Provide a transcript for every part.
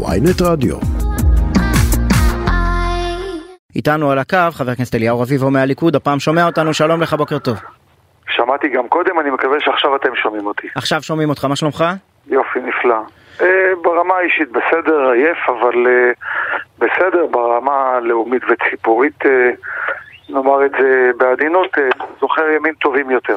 ויינט רדיו. איתנו על הקו חבר הכנסת אליהו רביבו מהליכוד, הפעם שומע אותנו, שלום לך, בוקר טוב. שמעתי גם קודם, אני מקווה שעכשיו אתם שומעים אותי. עכשיו שומעים אותך, מה שלומך? יופי, נפלא. אה, ברמה האישית בסדר, עייף, אבל אה, בסדר, ברמה הלאומית וציבורית, אה, נאמר את זה בעדינות, אה, זוכר ימים טובים יותר.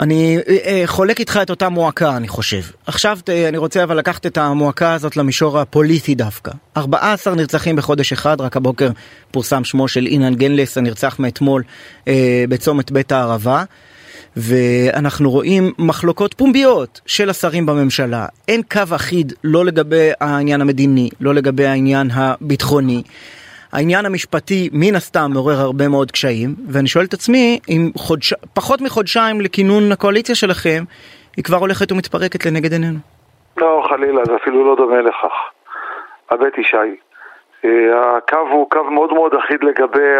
אני אה, אה, חולק איתך את אותה מועקה, אני חושב. עכשיו אה, אני רוצה אבל לקחת את המועקה הזאת למישור הפוליטי דווקא. 14 נרצחים בחודש אחד, רק הבוקר פורסם שמו של אינן גנלס, הנרצח מאתמול אה, בצומת בית הערבה. ואנחנו רואים מחלוקות פומביות של השרים בממשלה. אין קו אחיד לא לגבי העניין המדיני, לא לגבי העניין הביטחוני. העניין המשפטי מן הסתם מעורר הרבה מאוד קשיים, ואני שואל את עצמי אם חודש... פחות מחודשיים לכינון הקואליציה שלכם, היא כבר הולכת ומתפרקת לנגד עינינו. לא, חלילה, זה אפילו לא דומה לכך. הבט ישי. אה, הקו הוא קו מאוד מאוד אחיד לגבי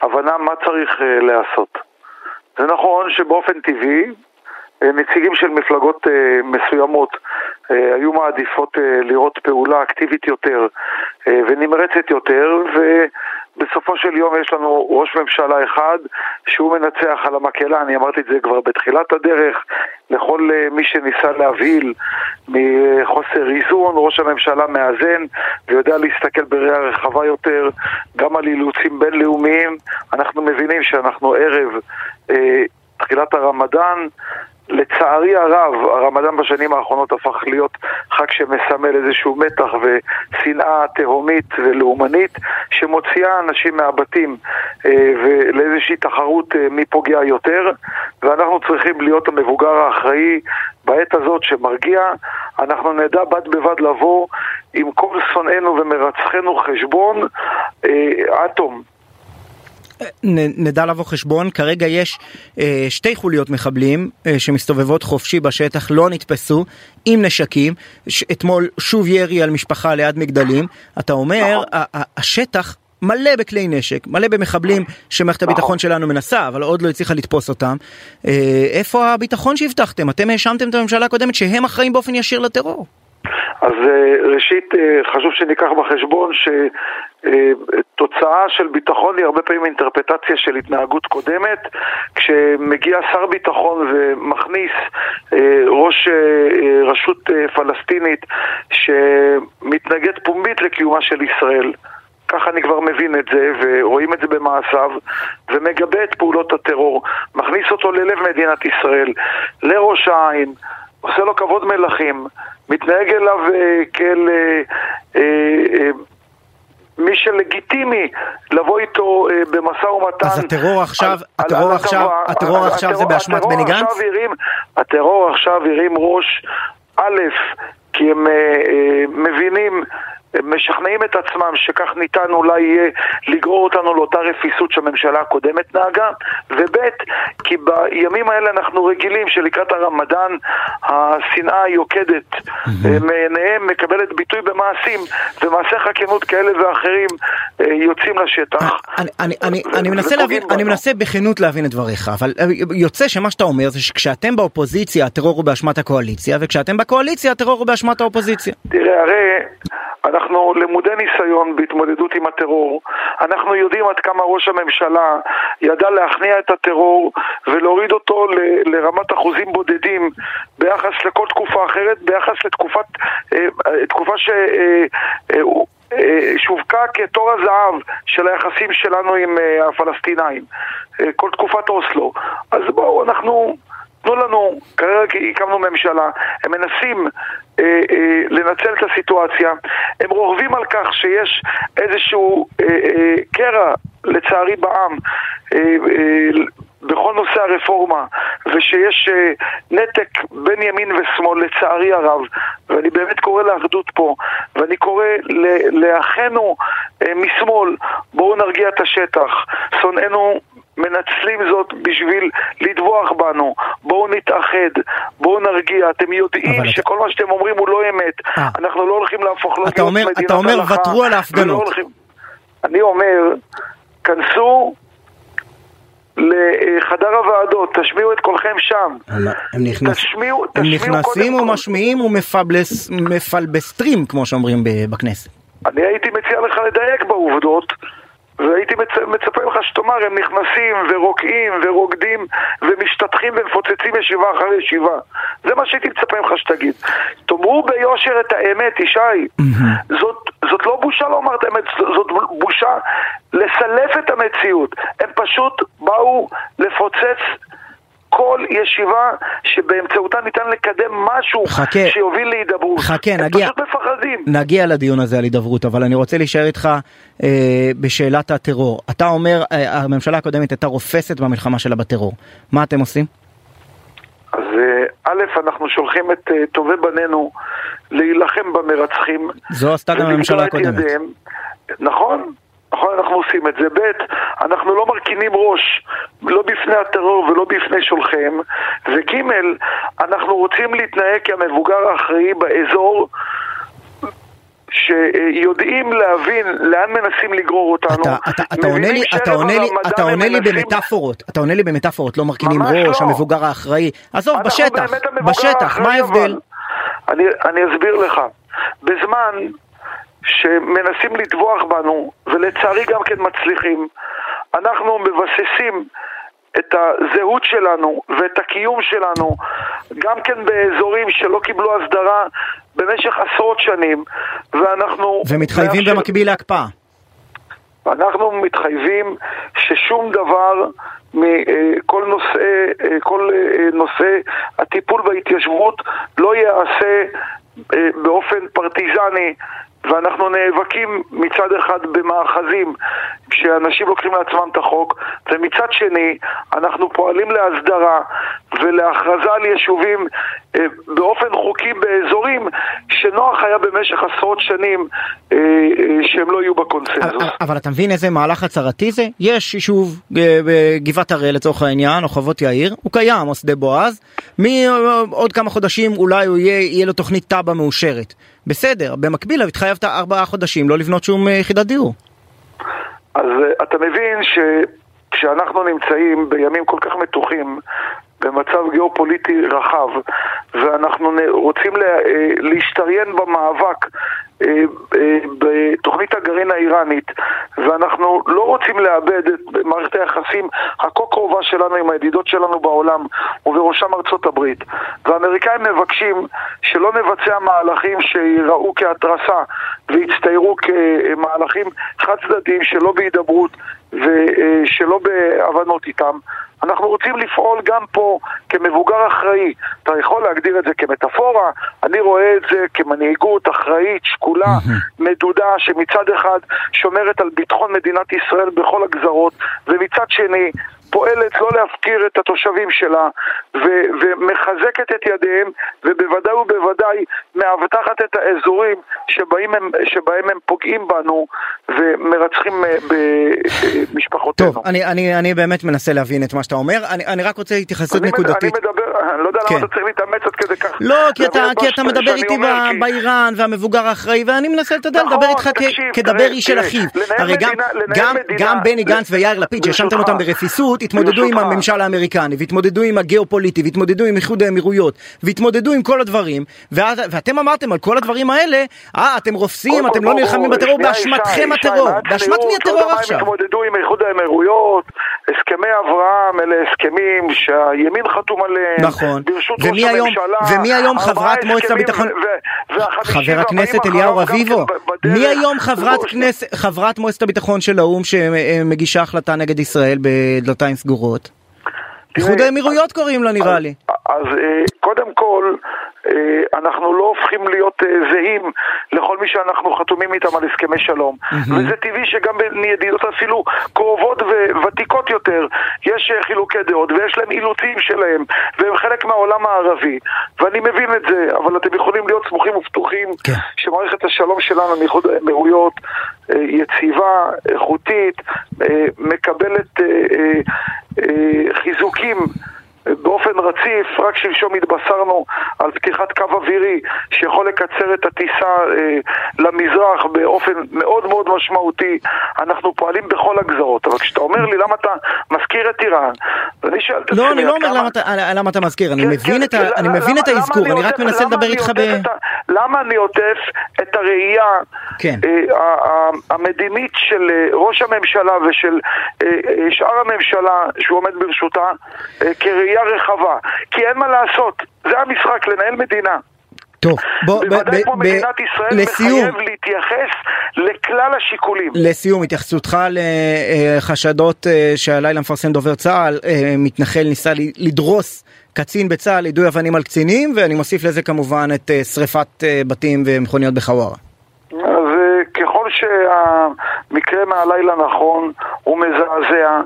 ההבנה מה צריך אה, לעשות. זה נכון שבאופן טבעי נציגים של מפלגות מסוימות היו מעדיפות לראות פעולה אקטיבית יותר ונמרצת יותר ובסופו של יום יש לנו ראש ממשלה אחד שהוא מנצח על המקהלה, אני אמרתי את זה כבר בתחילת הדרך. לכל מי שניסה להבהיל מחוסר איזון, ראש הממשלה מאזן ויודע להסתכל בראייה רחבה יותר גם על אילוצים בינלאומיים. אנחנו מבינים שאנחנו ערב אה, תחילת הרמדאן לצערי הרב, הרמדאן בשנים האחרונות הפך להיות חג שמסמל איזשהו מתח ושנאה תהומית ולאומנית שמוציאה אנשים מהבתים אה, ולאיזושהי תחרות אה, מי פוגע יותר ואנחנו צריכים להיות המבוגר האחראי בעת הזאת שמרגיע. אנחנו נדע בד בבד לבוא עם כל שונאינו ומרצחנו חשבון אה, עד תום נדע לבוא חשבון, כרגע יש אה, שתי חוליות מחבלים אה, שמסתובבות חופשי בשטח, לא נתפסו, עם נשקים, ש- אתמול שוב ירי על משפחה ליד מגדלים, אתה אומר, ה- ה- השטח מלא בכלי נשק, מלא במחבלים שמערכת הביטחון שלנו מנסה, אבל עוד לא הצליחה לתפוס אותם. אה, איפה הביטחון שהבטחתם? אתם האשמתם את הממשלה הקודמת שהם אחראים באופן ישיר לטרור. אז ראשית חשוב שניקח בחשבון שתוצאה של ביטחון היא הרבה פעמים אינטרפטציה של התנהגות קודמת. כשמגיע שר ביטחון ומכניס ראש רשות פלסטינית שמתנגד פומבית לקיומה של ישראל ככה אני כבר מבין את זה, ורואים את זה במעשיו, ומגבה את פעולות הטרור, מכניס אותו ללב מדינת ישראל, לראש העין, עושה לו כבוד מלכים, מתנהג אליו אה, כאל אה, אה, מי שלגיטימי לבוא איתו במשא ומתן. אז הטרור עכשיו, על, הטרור על עכשיו, הטרור, הטרור עכשיו זה באשמת בני גנץ? הטרור עכשיו הרים ראש, א', כי הם אה, אה, מבינים משכנעים את עצמם שכך ניתן אולי יהיה לגרור אותנו לאותה רפיסות שהממשלה הקודמת נהגה וב' כי בימים האלה אנחנו רגילים שלקראת הרמדאן השנאה היוקדת מעיניהם מקבלת ביטוי במעשים ומעשי חכינות כאלה ואחרים יוצאים לשטח. אני, אני, אני, אני, מנסה להבין, אני מנסה בכנות להבין את דבריך אבל יוצא שמה שאתה אומר זה שכשאתם באופוזיציה הטרור הוא באשמת הקואליציה וכשאתם בקואליציה הטרור הוא באשמת האופוזיציה. תראה הרי אנחנו למודי ניסיון בהתמודדות עם הטרור. אנחנו יודעים עד כמה ראש הממשלה ידע להכניע את הטרור ולהוריד אותו ל- לרמת אחוזים בודדים ביחס לכל תקופה אחרת, ביחס לתקופת, אה, תקופה ש... אה, אה, שווקה כתור הזהב של היחסים שלנו עם הפלסטינאים, כל תקופת אוסלו. אז בואו, אנחנו תנו לנו, כרגע הקמנו ממשלה, הם מנסים אה, אה, לנצל את הסיטואציה, הם רוכבים על כך שיש איזשהו אה, אה, קרע, לצערי בעם, אה, אה, בכל נושא הרפורמה, ושיש אה, נתק בין ימין ושמאל, לצערי הרב, ואני באמת קורא לאחדות פה, ואני קורא לאחינו אה, משמאל, בואו נרגיע את השטח, שונאינו מנצלים זאת בשביל לטבוח בנו. בואו נתאחד, בואו נרגיע. אתם יודעים שכל אתה... מה שאתם אומרים הוא לא אמת. 아. אנחנו לא הולכים להפוך להיות אומר, מדינת אתה אומר ותרו על ההפגנות. הולכים... אני אומר, כנסו לחדר הוועדות, תשמיעו את קולכם שם. הם, נכנס... תשמיעו, הם נכנסים ומשמיעים ומפלבסטרים, כמו שאומרים בכנסת. אני הייתי מציע לך לדייק בעובדות. והייתי מצ... מצפה ממך שתאמר, הם נכנסים ורוקעים ורוקדים ומשתטחים ומפוצצים ישיבה אחר ישיבה. זה מה שהייתי מצפה ממך שתגיד. תאמרו ביושר את האמת, ישי. זאת, זאת לא בושה לומר את האמת, זאת בושה לסלף את המציאות. הם פשוט באו לפוצץ כל ישיבה שבאמצעותה ניתן לקדם משהו חכה, שיוביל להידברות. חכה, הם נגיע, פשוט מפחדים. נגיע לדיון הזה על הידברות, אבל אני רוצה להישאר איתך אה, בשאלת הטרור. אתה אומר, אה, הממשלה הקודמת הייתה רופסת במלחמה שלה בטרור. מה אתם עושים? אז אה, א', אנחנו שולחים את אה, טובי בנינו להילחם במרצחים. זו עשתה גם הממשלה הקודמת. נכון, נכון, אנחנו עושים את זה. ב', אנחנו לא מרכינים ראש, לא בפני הטרור ולא בפני שולחיהם. וג', אנחנו רוצים להתנהג כמבוגר האחראי באזור. שיודעים להבין לאן מנסים לגרור אותנו. אתה, אתה, אתה עונה לי, אתה עונה לי, אתה עונה לי במטאפורות, אתה עונה לי במטאפורות, לא מרכינים ראש, לא. המבוגר האחראי. עזוב, בשטח, בשטח, מה ההבדל? אני, אני אסביר לך. בזמן שמנסים לטבוח בנו, ולצערי גם כן מצליחים. אנחנו מבססים את הזהות שלנו ואת הקיום שלנו, גם כן באזורים שלא קיבלו הסדרה במשך עשרות שנים, ואנחנו... ומתחייבים מאפשר... במקביל להקפאה. אנחנו מתחייבים ששום דבר מכל נושא, כל נושא הטיפול בהתיישבות לא ייעשה אה, באופן פרטיזני ואנחנו נאבקים מצד אחד במאחזים כשאנשים לוקחים לעצמם את החוק ומצד שני אנחנו פועלים להסדרה ולהכרזה על יישובים אה, באופן חוקי באזורים שנוח היה במשך עשרות שנים אה, אה, שהם לא יהיו בקונסנזוס. אבל אתה מבין איזה מהלך הצהרתי זה? יש יישוב בגבעת הראל לצורך העניין או חוות יאיר, הוא קיים או שדה בועז, מעוד כמה חודשים אולי יהיה, יהיה לו תוכנית תב"ע מאושרת. בסדר, במקביל התחייבת ארבעה חודשים לא לבנות שום יחידת דיור. אז אתה מבין שכשאנחנו נמצאים בימים כל כך מתוחים במצב גיאופוליטי רחב ואנחנו רוצים לה, אה, להשתריין במאבק אה, אה, בתוכנית הגרעין האיראנית ואנחנו לא רוצים לאבד את מערכת היחסים הכה קרובה שלנו עם הידידות שלנו בעולם ובראשם ארצות הברית והאמריקאים מבקשים שלא נבצע מהלכים שיראו כהתרסה ויצטיירו כמהלכים חד צדדיים שלא בהידברות ושלא בהבנות איתם אנחנו רוצים לפעול גם פה כמבוגר אחראי. אתה יכול להגדיר את זה כמטאפורה, אני רואה את זה כמנהיגות אחראית, שקולה, מדודה, שמצד אחד שומרת על ביטחון מדינת ישראל בכל הגזרות, ומצד שני פועלת לא להפקיר את התושבים שלה ו- ומחזקת את ידיהם ובוודאי ובוודאי מאבטחת את האזורים שבהם הם, שבהם הם פוגעים בנו ומרצחים אה, במשפחותינו. טוב, אני, אני, אני באמת מנסה להבין את מה שאתה אומר, אני, אני רק רוצה התייחסות נקודתית. אני מדבר, אני לא יודע כן. למה אתה צריך להתאמץ עד כדי כך. לא, כי אתה, כי אתה מדבר איתי כי... באיראן והמבוגר האחראי ואני מנסה, אתה יודע, לדבר נכון, איתך כדבר איש של אחיו. הרי גם, גם, גם בני גנץ ויאיר לפיד שהאשמתם אותם ברפיסות פשוט התמודדו עם הממשל האמריקני, והתמודדו עם הגיאופוליטי, והתמודדו עם איחוד האמירויות, והתמודדו עם כל הדברים, ואת, ואתם אמרתם על כל הדברים האלה, אה, אתם רופסים, אתם לא נלחמים בטרור, באשמתכם הטרור. באשמת מי הטרור עכשיו? הם התמודדו עם איחוד האמירויות, הסכמי אברהם אלה הסכמים שהימין חתום עליהם, נכון, ומי היום חברת מועצת הביטחון, חבר הכנסת אליהו רביבו, מי היום חברת, כנסת, חברת מועצת הביטחון של האו"ם שמגישה החלטה נגד ישראל בדלתיים סגורות? איחוד האמירויות קוראים לה נראה לי. אז אה, קודם כל, אה, אנחנו לא הופכים להיות אה, זהים לכל מי שאנחנו חתומים איתם על הסכמי שלום. וזה טבעי שגם בידידות אפילו קרובות וותיקות יש חילוקי דעות ויש להם אילוצים שלהם, והם חלק מהעולם הערבי. ואני מבין את זה, אבל אתם יכולים להיות סמוכים ופתוחים כן. שמערכת השלום שלנו מאיחוד האמירויות יציבה, איכותית, מקבלת חיזוקים באופן רצ... רציף, רק שלשום התבשרנו על פתיחת קו אווירי שיכול לקצר את הטיסה אה, למזרח באופן מאוד מאוד משמעותי. אנחנו פועלים בכל הגזרות, אבל כשאתה אומר לי למה אתה מזכיר את איראן, ואני שואל את עצמי... לא, אני לא אומר למה אתה, למה אתה מזכיר, אני כן, מבין, כן, את, אני מבין את האזכור, אני רק מנסה לדבר איתך ב... למה אני עוטף את הראייה כן. אה, המדינית של אה, ראש הממשלה ושל אה, שאר הממשלה שהוא עומד ברשותה כראייה רחבה? כי אין מה לעשות, זה המשחק, לנהל מדינה. טוב, בוא, בוודאי כמו מדינת ישראל לסיום, מחייב להתייחס לכלל השיקולים. לסיום, התייחסותך לחשדות שהלילה מפרסם דובר צה"ל, מתנחל ניסה לדרוס קצין בצה"ל, יידוי אבנים על קצינים, ואני מוסיף לזה כמובן את שריפת בתים ומכוניות בחווארה. אז ככל שהמקרה מהלילה נכון, הוא מזעזע,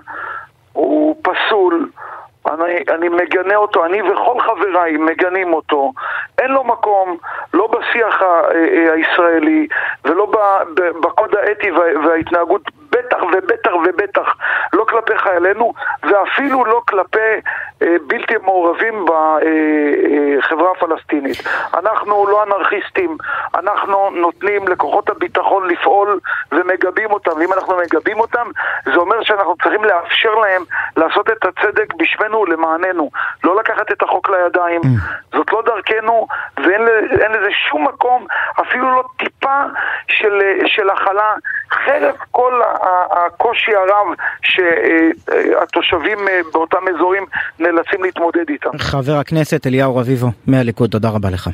הוא פסול, אני, אני מגנה אותו, אני וכל חבריי מגנים אותו. אין לו מקום, לא בשיח הישראלי ולא בקוד האתי וההתנהגות, בטח ובטח ובטח חיילינו ואפילו לא כלפי אה, בלתי מעורבים בחברה הפלסטינית. אנחנו לא אנרכיסטים, אנחנו נותנים לכוחות הביטחון לפעול ומגבים אותם, ואם אנחנו מגבים אותם זה אומר שאנחנו צריכים לאפשר להם לעשות את הצדק בשמנו ולמעננו, לא לקחת את החוק לידיים, mm. זאת לא דרכנו ואין לזה שום מקום, אפילו לא טיפה של, של הכלה, חרף כל הקושי הרב שהתושבים אה, באותם אזורים נאלצים להתמודד איתם. חבר הכנסת אליהו רביבו מהליכוד, תודה רבה לך.